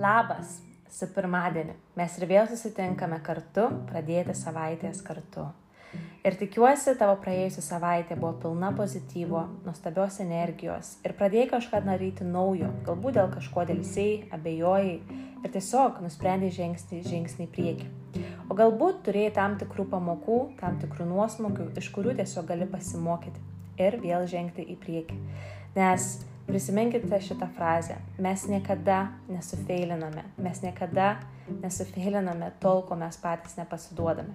Labas, su pirmadieniu. Mes ir vėl susitinkame kartu, pradėti savaitės kartu. Ir tikiuosi, tavo praėjusią savaitę buvo pilna pozityvo, nuostabios energijos ir pradėjai kažką daryti naujo, galbūt dėl kažko dėlsiai, abejojai ir tiesiog nusprendėjai žengti žingsnį į priekį. O galbūt turėjai tam tikrų pamokų, tam tikrų nuosmokių, iš kurių tiesiog gali pasimokyti ir vėl žengti į priekį. Nes Prisiminkite šitą frazę. Mes niekada nesufeiliname. Mes niekada nesufeiliname tol, kol mes patys nepasiduodame.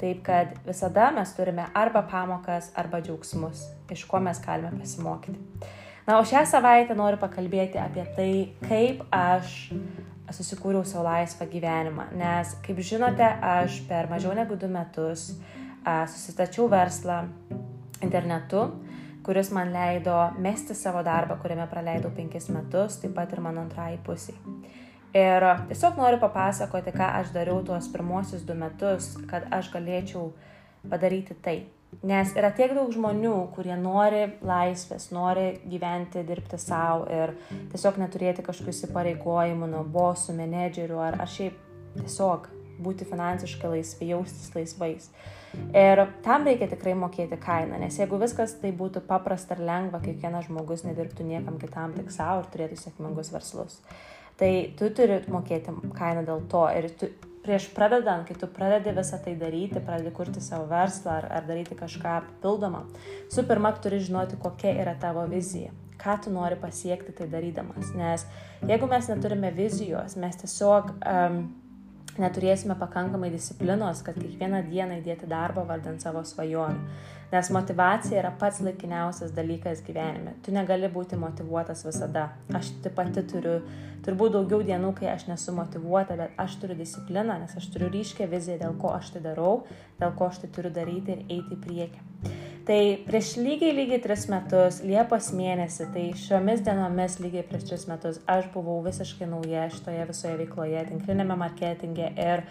Taip kad visada mes turime arba pamokas, arba džiaugsmus, iš ko mes galime pasimokyti. Na, o šią savaitę noriu pakalbėti apie tai, kaip aš susikūriau savo laisvą gyvenimą. Nes, kaip žinote, aš per mažiau negu du metus susistačiau verslą internetu kuris man leido mesti savo darbą, kuriame praleidau penkis metus, taip pat ir mano antrai pusiai. Ir tiesiog noriu papasakoti, ką aš dariau tuos pirmosius du metus, kad aš galėčiau padaryti tai. Nes yra tiek daug žmonių, kurie nori laisvės, nori gyventi, dirbti savo ir tiesiog neturėti kažkokių įsipareigojimų nuo bosų, menedžerių ar, ar šiaip tiesiog būti finansiškai laisvi, jaustis laisvais. Ir tam reikia tikrai mokėti kainą, nes jeigu viskas tai būtų paprasta ir lengva, kiekvienas žmogus nedirbtų niekam kitam tik savo ir turėtų sėkmingus verslus. Tai tu turi mokėti kainą dėl to ir tu, prieš pradedant, kai tu pradedi visą tai daryti, pradedi kurti savo verslą ar, ar daryti kažką papildomą, su pirma turi žinoti, kokia yra tavo vizija ką tu nori pasiekti tai darydamas. Nes jeigu mes neturime vizijos, mes tiesiog um, neturėsime pakankamai disciplinos, kad kiekvieną dieną įdėti darbą vardant savo svajonių. Nes motivacija yra pats laikiniausias dalykas gyvenime. Tu negali būti motivuotas visada. Aš pati turiu, turbūt daugiau dienų, kai aš nesu motivuota, bet aš turiu discipliną, nes aš turiu ryškę viziją, dėl ko aš tai darau, dėl ko aš tai turiu daryti ir eiti į priekį. Tai prieš lygiai lygiai tris metus, Liepos mėnesį, tai šiomis dienomis lygiai prieš tris metus aš buvau visiškai nauja šitoje visoje veikloje, tinklinėme marketinge ir,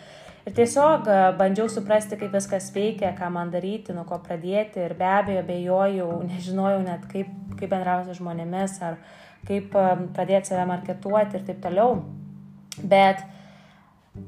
ir tiesiog bandžiau suprasti, kaip viskas veikia, ką man daryti, nuo ko pradėti ir be abejo bejojau, nežinojau net kaip, kaip bendrauti žmonėmis ar kaip e, pradėti save marketuoti ir taip toliau. Bet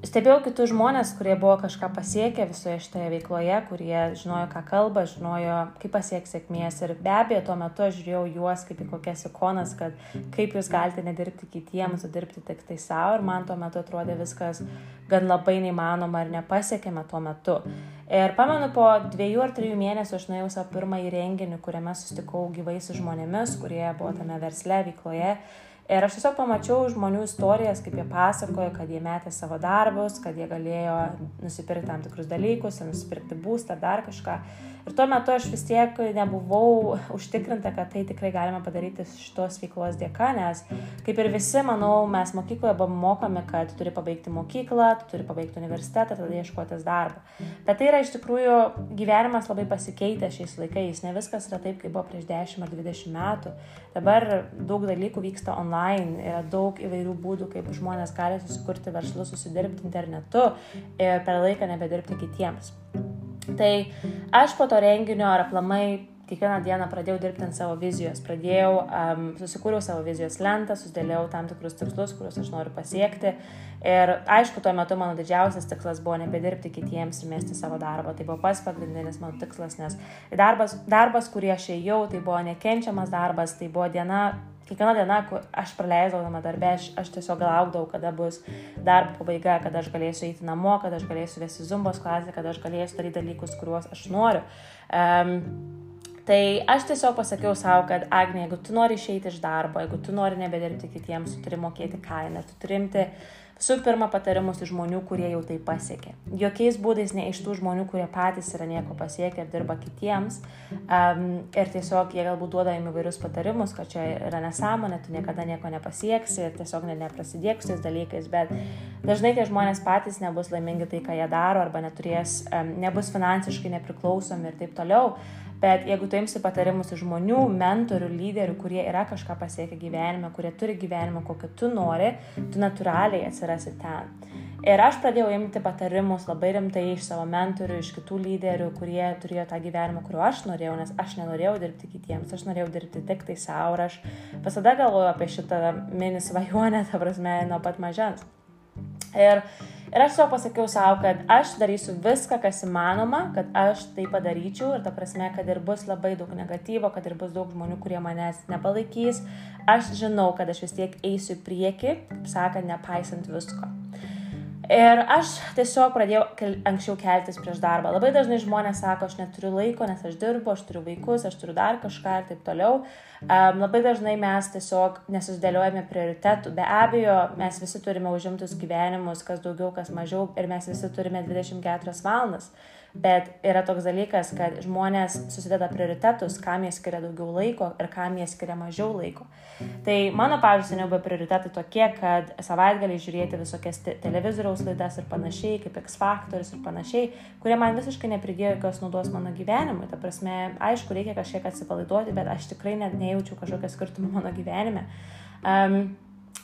Stebėjau kitus žmonės, kurie buvo kažką pasiekę visoje šitoje veikloje, kurie žinojo, ką kalba, žinojo, kaip pasiekti sėkmės. Ir be abejo, tuo metu aš žiūrėjau juos kaip į kokias ikonas, kad kaip jūs galite nedirbti kitiems, o dirbti tik tai savo. Ir man tuo metu atrodė viskas gan labai neįmanoma ir nepasiekėme tuo metu. Ir pamenu, po dviejų ar trijų mėnesių aš nuėjau savo pirmąjį renginį, kuriame susitikau gyvai su žmonėmis, kurie buvo tame versle, veikloje. Ir aš tiesiog pamačiau žmonių istorijas, kaip jie pasakojo, kad jie metė savo darbus, kad jie galėjo nusipirkti tam tikrus dalykus, nusipirkti būstą, dar kažką. Ir tuo metu aš vis tiek nebuvau užtikrinta, kad tai tikrai galima padaryti šitos veiklos dėka, nes kaip ir visi, manau, mes mokykloje buvom mokomi, kad turi pabaigti mokyklą, turi pabaigti universitetą, tada ieškotis darbo. Bet tai yra iš tikrųjų gyvenimas labai pasikeitę šiais laikais, ne viskas yra taip, kaip buvo prieš 10 ar 20 metų. Dabar daug dalykų vyksta online, yra daug įvairių būdų, kaip žmonės gali susikurti verslus, susidirbti internetu ir per laiką nebedirbti kitiems. Tai aš po to renginio ar aplamai kiekvieną dieną pradėjau dirbti ant savo vizijos, pradėjau, um, susikūriau savo vizijos lentą, susidėliau tam tikrus tikslus, kuriuos aš noriu pasiekti. Ir aišku, tuo metu mano didžiausias tikslas buvo nebedirbti kitiems ir mesti savo darbą. Tai buvo pats pagrindinis mano tikslas, nes darbas, darbas kurį aš ėjau, tai buvo nekenčiamas darbas, tai buvo diena kiekviena diena, kur aš praleisdavau darbę, aš, aš tiesiog laukdavau, kada bus darbo pabaiga, kada aš galėsiu eiti namo, kada aš galėsiu vesti zumbos klasę, kada aš galėsiu daryti dalykus, kuriuos aš noriu. Um, Tai aš tiesiog pasakiau savo, kad Agnė, jeigu tu nori išeiti iš darbo, jeigu tu nori nebedirbti kitiems, tu turi mokėti kainą, tu turi imti Su pirma patarimus iš žmonių, kurie jau tai pasiekė. Jokiais būdais ne iš tų žmonių, kurie patys yra nieko pasiekę ir dirba kitiems. Um, ir tiesiog jie galbūt duoda jums įvairius patarimus, kad čia yra nesąmonė, tu niekada nieko nepasieksi ir tiesiog ne, neprasidėk su tais dalykais. Bet dažnai tie žmonės patys nebus laimingi tai, ką jie daro, arba neturės, um, nebus finansiškai nepriklausomi ir taip toliau. Bet jeigu tu imsi patarimus iš žmonių, mentorių, lyderių, kurie yra kažką pasiekę gyvenime, kurie turi gyvenimą, kokį tu nori, tu natūraliai atsirasi ten. Ir aš pradėjau imti patarimus labai rimtai iš savo mentorių, iš kitų lyderių, kurie turėjo tą gyvenimą, kuriuo aš norėjau, nes aš nenorėjau dirbti kitiems, aš norėjau dirbti tik tai savo ir aš visada galvojau apie šitą mini svajonę, ta prasme, nuo pat mažens. Ir, ir aš savo pasakiau savo, kad aš darysiu viską, kas įmanoma, kad aš tai padaryčiau ir ta prasme, kad ir bus labai daug negatyvo, kad ir bus daug žmonių, kurie manęs nepalaikys, aš žinau, kad aš vis tiek eisiu į priekį, kaip sakant, nepaisant visko. Ir aš tiesiog pradėjau anksčiau keltis prieš darbą. Labai dažnai žmonės sako, aš neturiu laiko, nes aš dirbu, aš turiu vaikus, aš turiu dar kažką ir taip toliau. Um, labai dažnai mes tiesiog nesusidėliojame prioritetų. Be abejo, mes visi turime užimtus gyvenimus, kas daugiau, kas mažiau, ir mes visi turime 24 valandas. Bet yra toks dalykas, kad žmonės susideda prioritetus, kam jie skiria daugiau laiko ir kam jie skiria mažiau laiko. Tai mano, pavyzdžiui, seniau buvo prioritetai tokie, kad savaitgaliai žiūrėti visokias te televizoriaus laidas ir panašiai, kaip X Factoris ir panašiai, kurie man visiškai nepridėjo jokios naudos mano gyvenimui. Ta prasme, aišku, reikia kažkiek atsipalaiduoti, bet aš tikrai net nejaučiu kažkokio skirtumo mano gyvenime. Um,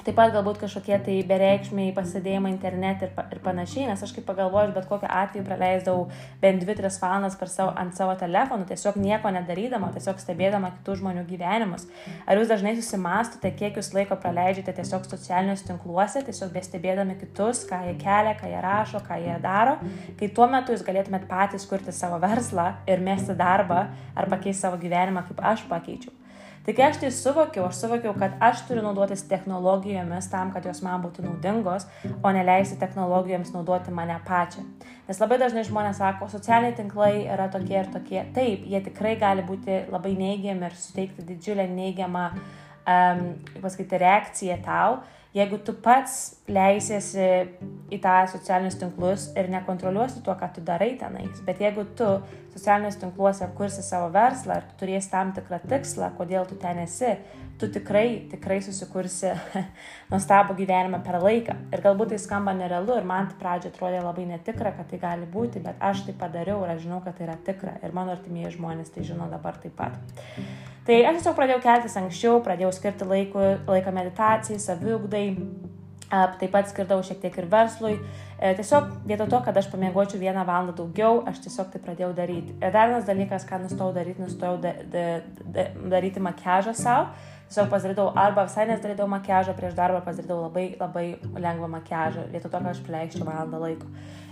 Taip pat galbūt kažkokie tai bereikšmiai pasidėjimai internete ir, pa, ir panašiai, nes aš kaip pagalvoju, bet kokiu atveju praleisdavau bent 2-3 valandas savo, ant savo telefonų, tiesiog nieko nedarydama, tiesiog stebėdama kitų žmonių gyvenimus. Ar jūs dažnai susimastote, kiek jūs laiko praleidžiate tiesiog socialiniuose tinkluose, tiesiog bestebėdami kitus, ką jie kelia, ką jie rašo, ką jie daro, kai tuo metu jūs galėtumėt patys kurti savo verslą ir mesti darbą ar pakeisti savo gyvenimą, kaip aš pakeičiau. Tai kai aš tai suvokiau, aš suvokiau, kad aš turiu naudotis technologijomis tam, kad jos man būtų naudingos, o neleisti technologijoms naudoti mane pačią. Nes labai dažnai žmonės sako, socialiniai tinklai yra tokie ir tokie. Taip, jie tikrai gali būti labai neigiami ir suteikti didžiulę neigiamą, um, pasakyti, reakciją tau, jeigu tu pats leisiesi į tą socialinius tinklus ir nekontroliuosi tuo, ką tu darai tenais, bet jeigu tu socialiniuose tinkluose kursi savo verslą tu turėsi tam tikrą tikslą, kodėl tu ten esi, tu tikrai, tikrai susikursi nuostabų gyvenimą per laiką. Ir galbūt tai skamba nerealu ir man tai pradžioje atrodė labai netikra, kad tai gali būti, bet aš tai padariau ir aš žinau, kad tai yra tikra ir mano artimieji žmonės tai žino dabar taip pat. Tai aš tiesiog pradėjau keltis anksčiau, pradėjau skirti laikų, laiką meditacijai, saviugdai, taip pat skirdavau šiek tiek ir verslui. E, tiesiog vietoj to, kad aš pamiegočiau vieną valandą daugiau, aš tiesiog tai pradėjau daryti. Ir dar vienas dalykas, ką nustojau daryti, nustojau da, da, da, daryti makiažą savo. Tiesiog pasidarydavau arba visai nesdarydavau makiažą prieš darbą, pasidarydavau labai labai lengvą makiažą, vietoj to, kad aš praleisčiau valandą laiko.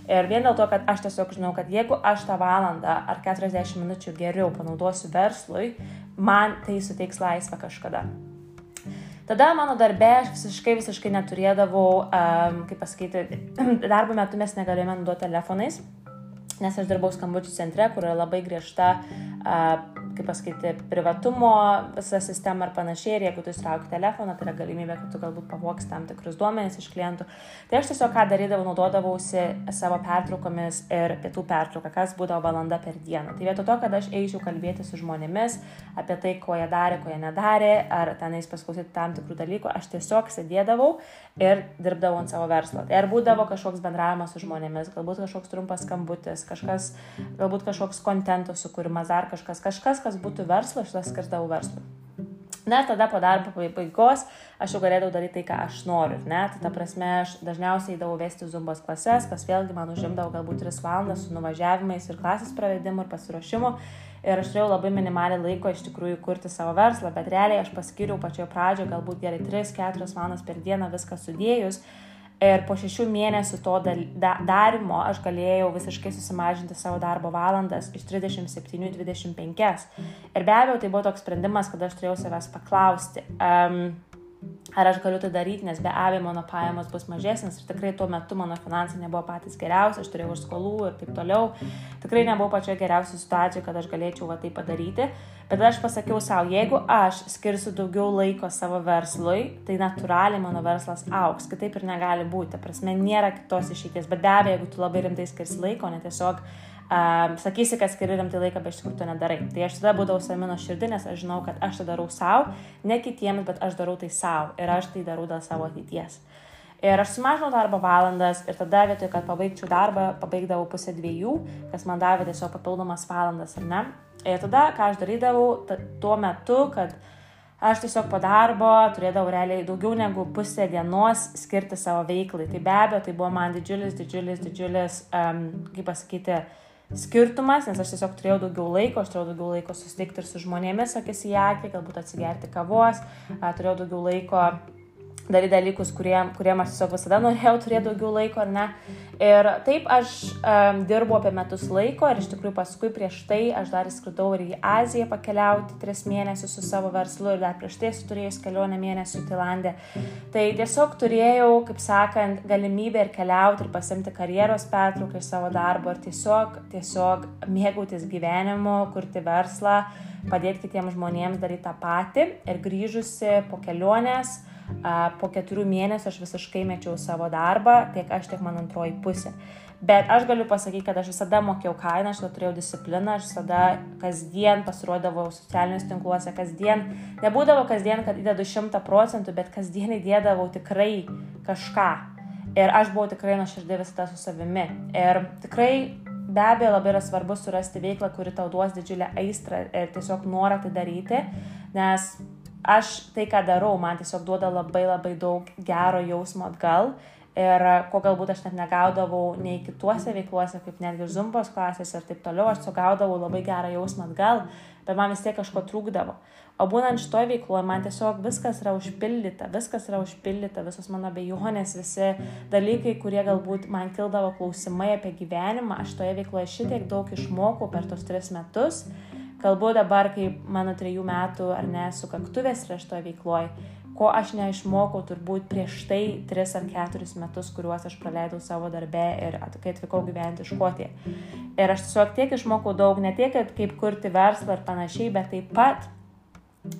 Ir vien dėl to, kad aš tiesiog žinau, kad jeigu aš tą valandą ar 40 minučių geriau panaudosiu verslui, man tai suteiks laisvę kažkada. Tada mano darbe aš visiškai, visiškai neturėdavau, um, kaip pasakyti, darbo metu mes negalėjome naudoti telefonais, nes aš dirbau skambučių centre, kur yra labai griežta uh, kaip pasakyti, privatumo visą sistemą ir panašiai. Ir jeigu tu įsitrauki telefoną, tai yra galimybė, kad tu galbūt pavoks tam tikrus duomenys iš klientų. Tai aš tiesiog ką darydavau, naudodavausi savo pertraukomis ir pietų pertrauką, kas būdavo valanda per dieną. Tai vietoj to, kad aš eičiau kalbėti su žmonėmis apie tai, ko jie darė, ko jie nedarė, ar tenais pasklausyti tam tikrų dalykų, aš tiesiog sėdėdavau ir dirbdavau ant savo verslo. Tai ar būdavo kažkoks bendravimas su žmonėmis, galbūt kažkoks trumpas skambutis, kažkas, galbūt kažkoks kontentų sukūrimas, dar kažkas, kažkas, kas būtų verslas, aš skirdavau verslui. Na, tada po darbo pabaigos aš jau galėdavau daryti tai, ką aš noriu, ne? Tai ta prasme, aš dažniausiai eidavau vesti zumbos klases, kas vėlgi man užimdavo galbūt 3 valandas su nuvažiavimais ir klasės pravedimu ir pasiruošimu. Ir aš turėjau labai minimaliai laiko iš tikrųjų kurti savo verslą, bet realiai aš paskiriau pačioje pradžioje galbūt gerai 3-4 valandas per dieną viską sudėjus Ir po šešių mėnesių to darimo aš galėjau visiškai susimažinti savo darbo valandas iš 37 į 25. Ir be abejo, tai buvo toks sprendimas, kad aš turėjau savęs paklausti, um, ar aš galiu tai daryti, nes be abejo mano pajamos bus mažesnės ir tikrai tuo metu mano finansai nebuvo patys geriausi, aš turėjau ir skolų ir taip toliau. Tikrai nebuvau pačioje geriausioje situacijoje, kad aš galėčiau va tai padaryti. Bet aš pasakiau savo, jeigu aš skirsiu daugiau laiko savo verslui, tai natūraliai mano verslas auks. Kitaip ir negali būti. Prasme, nėra kitos išeities. Bet be abejo, jeigu tu labai rimtai skirsi laiko, ne tiesiog um, sakysi, kad skiri rimtai laiką, bet iš tikrųjų to nedarai. Tai aš tada būdavau savimino širdį, nes aš žinau, kad aš tai darau savo, ne kitiems, bet aš darau tai savo. Ir aš tai darau dėl savo ateities. Ir aš sumažinau darbo valandas ir tada vietoj, kad pabaigčiau darbą, pabaigdavau pusę dviejų, kas man davė tiesiog papildomas valandas, ar ne? Ir tada, ką aš darydavau tuo metu, kad aš tiesiog po darbo turėdavau realiai daugiau negu pusę dienos skirti savo veiklai. Tai be abejo, tai buvo man didžiulis, didžiulis, didžiulis, um, kaip pasakyti, skirtumas, nes aš tiesiog turėjau daugiau laiko, aš turėjau daugiau laiko susitikti ir su žmonėmis, akis į akį, galbūt atsigerti kavos, turėjau daugiau laiko daryti dalykus, kuriem, kuriem aš tiesiog visada norėjau turėti daugiau laiko, ar ne. Ir taip aš um, dirbu apie metus laiko ir iš tikrųjų paskui prieš tai aš dar įskridau ir į Aziją pakeliauti tris mėnesius su savo verslu ir dar prieš tai esu turėjus kelionę mėnesių į Tailandę. Tai tiesiog turėjau, kaip sakant, galimybę ir keliauti ir pasimti karjeros pertrauką iš savo darbo ir tiesiog, tiesiog mėgautis gyvenimu, kurti verslą, padėti kitiems žmonėms daryti tą patį ir grįžusi po kelionės po keturių mėnesių aš visiškai mečiau savo darbą, tiek aš, tiek mano antroji pusė. Bet aš galiu pasakyti, kad aš visada mokėjau kainą, aš turėjau discipliną, aš visada kasdien pasirodavau socialiniuose tinkluose, kasdien, nebūdavo kasdien, kad įdedu šimtą procentų, bet kasdien įdėdavau tikrai kažką. Ir aš buvau tikrai nuoširdė visada su savimi. Ir tikrai be abejo labai yra svarbu surasti veiklą, kuri tau duos didžiulę aistrą ir tiesiog norą tai daryti, nes aš tai, ką darau, man tiesiog duoda labai labai daug gero jausmo atgal ir ko galbūt aš net negaudavau nei kituose veikluose, kaip netgi zumbos klasėse ir taip toliau, aš sugaudavau labai gerą jausmą atgal, bet man vis tiek kažko trūkdavo. O būnant šitoje veikloje, man tiesiog viskas yra užpildyta, viskas yra užpildyta, visos mano bejonės, visi dalykai, kurie galbūt man kildavo klausimai apie gyvenimą, aš toje veikloje šitiek daug išmokau per tos tris metus Kalbu dabar, kai mano trejų metų ar ne sukaktuvės yra šitoje veikloje, ko aš neišmokau turbūt prieš tai tris ar keturis metus, kuriuos aš praleidau savo darbę ir kai atvykau gyventi iš Škotiją. Ir aš tiesiog tiek išmokau daug, ne tiek kaip kurti verslą ir panašiai, bet taip pat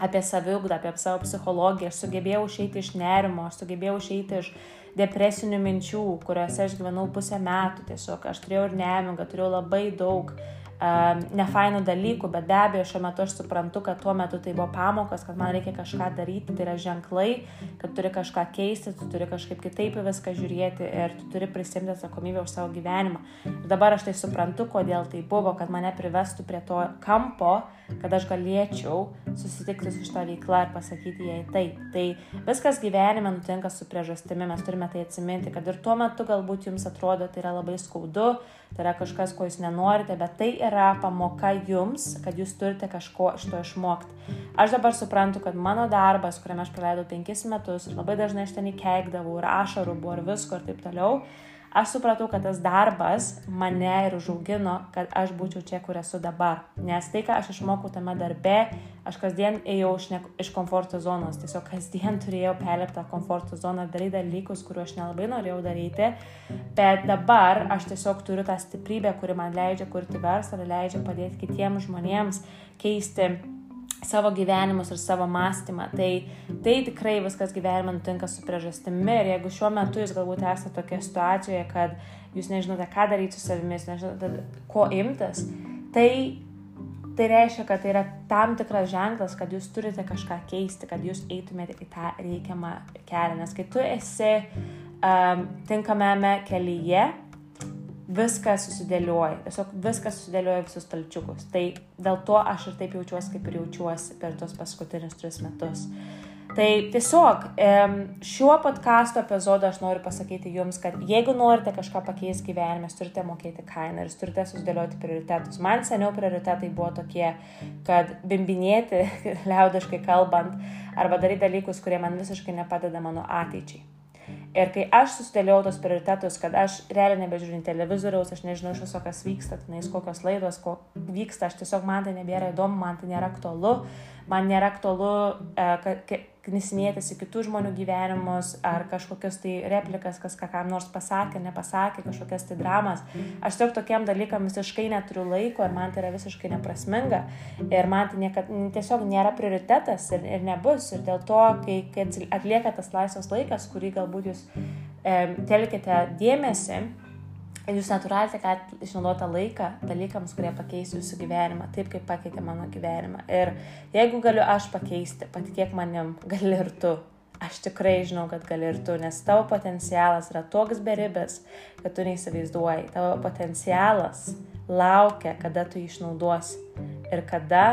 apie saviugdą, apie savo psichologiją. Aš sugebėjau išeiti iš nerimo, aš sugebėjau išeiti iš depresinių minčių, kuriuose aš gyvenau pusę metų tiesiog. Aš turėjau ir nemigą, turėjau labai daug nefainų dalykų, bet be abejo šiuo metu aš suprantu, kad tuo metu tai buvo pamokas, kad man reikia kažką daryti, tai yra ženklai, kad turi kažką keisti, tu turi kažkaip kitaip į viską žiūrėti ir tu turi prisimti atsakomybę už savo gyvenimą. Ir dabar aš tai suprantu, kodėl tai buvo, kad mane privestų prie to kampo, kad aš galėčiau susitikti su šitą veiklą ir pasakyti jai taip. Tai viskas gyvenime nutinka su priežastimi, mes turime tai atsiminti, kad ir tuo metu galbūt jums atrodo tai yra labai skaudu, tai yra kažkas, ko jūs nenorite, bet tai yra pamoka jums, kad jūs turite kažko iš to išmokti. Aš dabar suprantu, kad mano darbas, kuriame aš praleidau penkis metus labai dažnai aš ten įkeikdavau ir ašarų buvo ir visko ir taip toliau, aš supratau, kad tas darbas mane ir užaugino, kad aš būčiau čia, kur esu dabar. Nes tai, ką aš išmokau tame darbe, aš kasdien ėjau iš, ne, iš komforto zonos, tiesiog kasdien turėjau perliptą komforto zoną, daryti dalykus, kuriuos aš nelabai norėjau daryti, bet dabar aš tiesiog turiu tą stiprybę, kuri man leidžia kurti verslą, leidžia padėti kitiems žmonėms keisti savo gyvenimus ir savo mąstymą. Tai, tai tikrai viskas gyvenime nutinka su priežastimi ir jeigu šiuo metu jūs galbūt esate tokia situacijoje, kad jūs nežinote, ką daryti su savimis, nežinote, ko imtis, tai tai reiškia, kad tai yra tam tikras ženklas, kad jūs turite kažką keisti, kad jūs eitumėte į tą reikiamą kelią. Nes kai tu esi um, tinkamame kelyje, viskas susidėlioja, tiesiog viskas susidėlioja visus talčiukus. Tai dėl to aš ir taip jaučiuosi, kaip ir jaučiuosi per tos paskutinius tris metus. Tai tiesiog šiuo podkasto epizodu aš noriu pasakyti jums, kad jeigu norite kažką pakeisti gyvenime, turite mokėti kainą ir turite susidėlioti prioritetus. Man seniau prioritetai buvo tokie, kad bimbinėti, liaudiškai kalbant, arba daryti dalykus, kurie man visiškai nepadeda mano ateičiai. Ir kai aš susidėliau tos prioritetus, kad aš realiai nebežiūriu televizoriaus, aš nežinau iš viso, kas vyksta, tenais kokios laidos, ko vyksta, aš tiesiog man tai nebėra įdomu, man tai nėra aktualu, man nėra aktualu, e, knisinėtis į kitų žmonių gyvenimus ar kažkokias tai replikas, kas ką kam nors pasakė, nepasakė, kažkokias tai dramas. Aš tiesiog tokiem dalykam visiškai neturiu laiko ir man tai yra visiškai neprasminga ir man tai niekad, tiesiog nėra prioritetas ir, ir nebus. Ir dėl to, kai, kai atlieka tas laisvas laikas, kurį galbūt jūs e, telkite dėmesį, jūs natūraliai tik išnaudota laiką dalykams, kurie pakeis jūsų gyvenimą, taip kaip pakeitė mano gyvenimą. Ir jeigu galiu aš pakeisti, patikėk manim, gali ir tu. Aš tikrai žinau, kad gali ir tu, nes tavo potencialas yra toks beribis, kad tu neįsivaizduoji. Tavo potencialas laukia, kada tu jį išnaudosi ir kada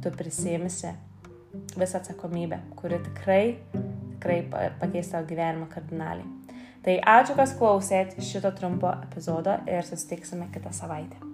tu prisimsi visą atsakomybę, kuri tikrai, tikrai pakeis tavo gyvenimą kardinaliai. Tai ačiū, kas klausėt šito trumpo epizodo ir susitiksime kitą savaitę.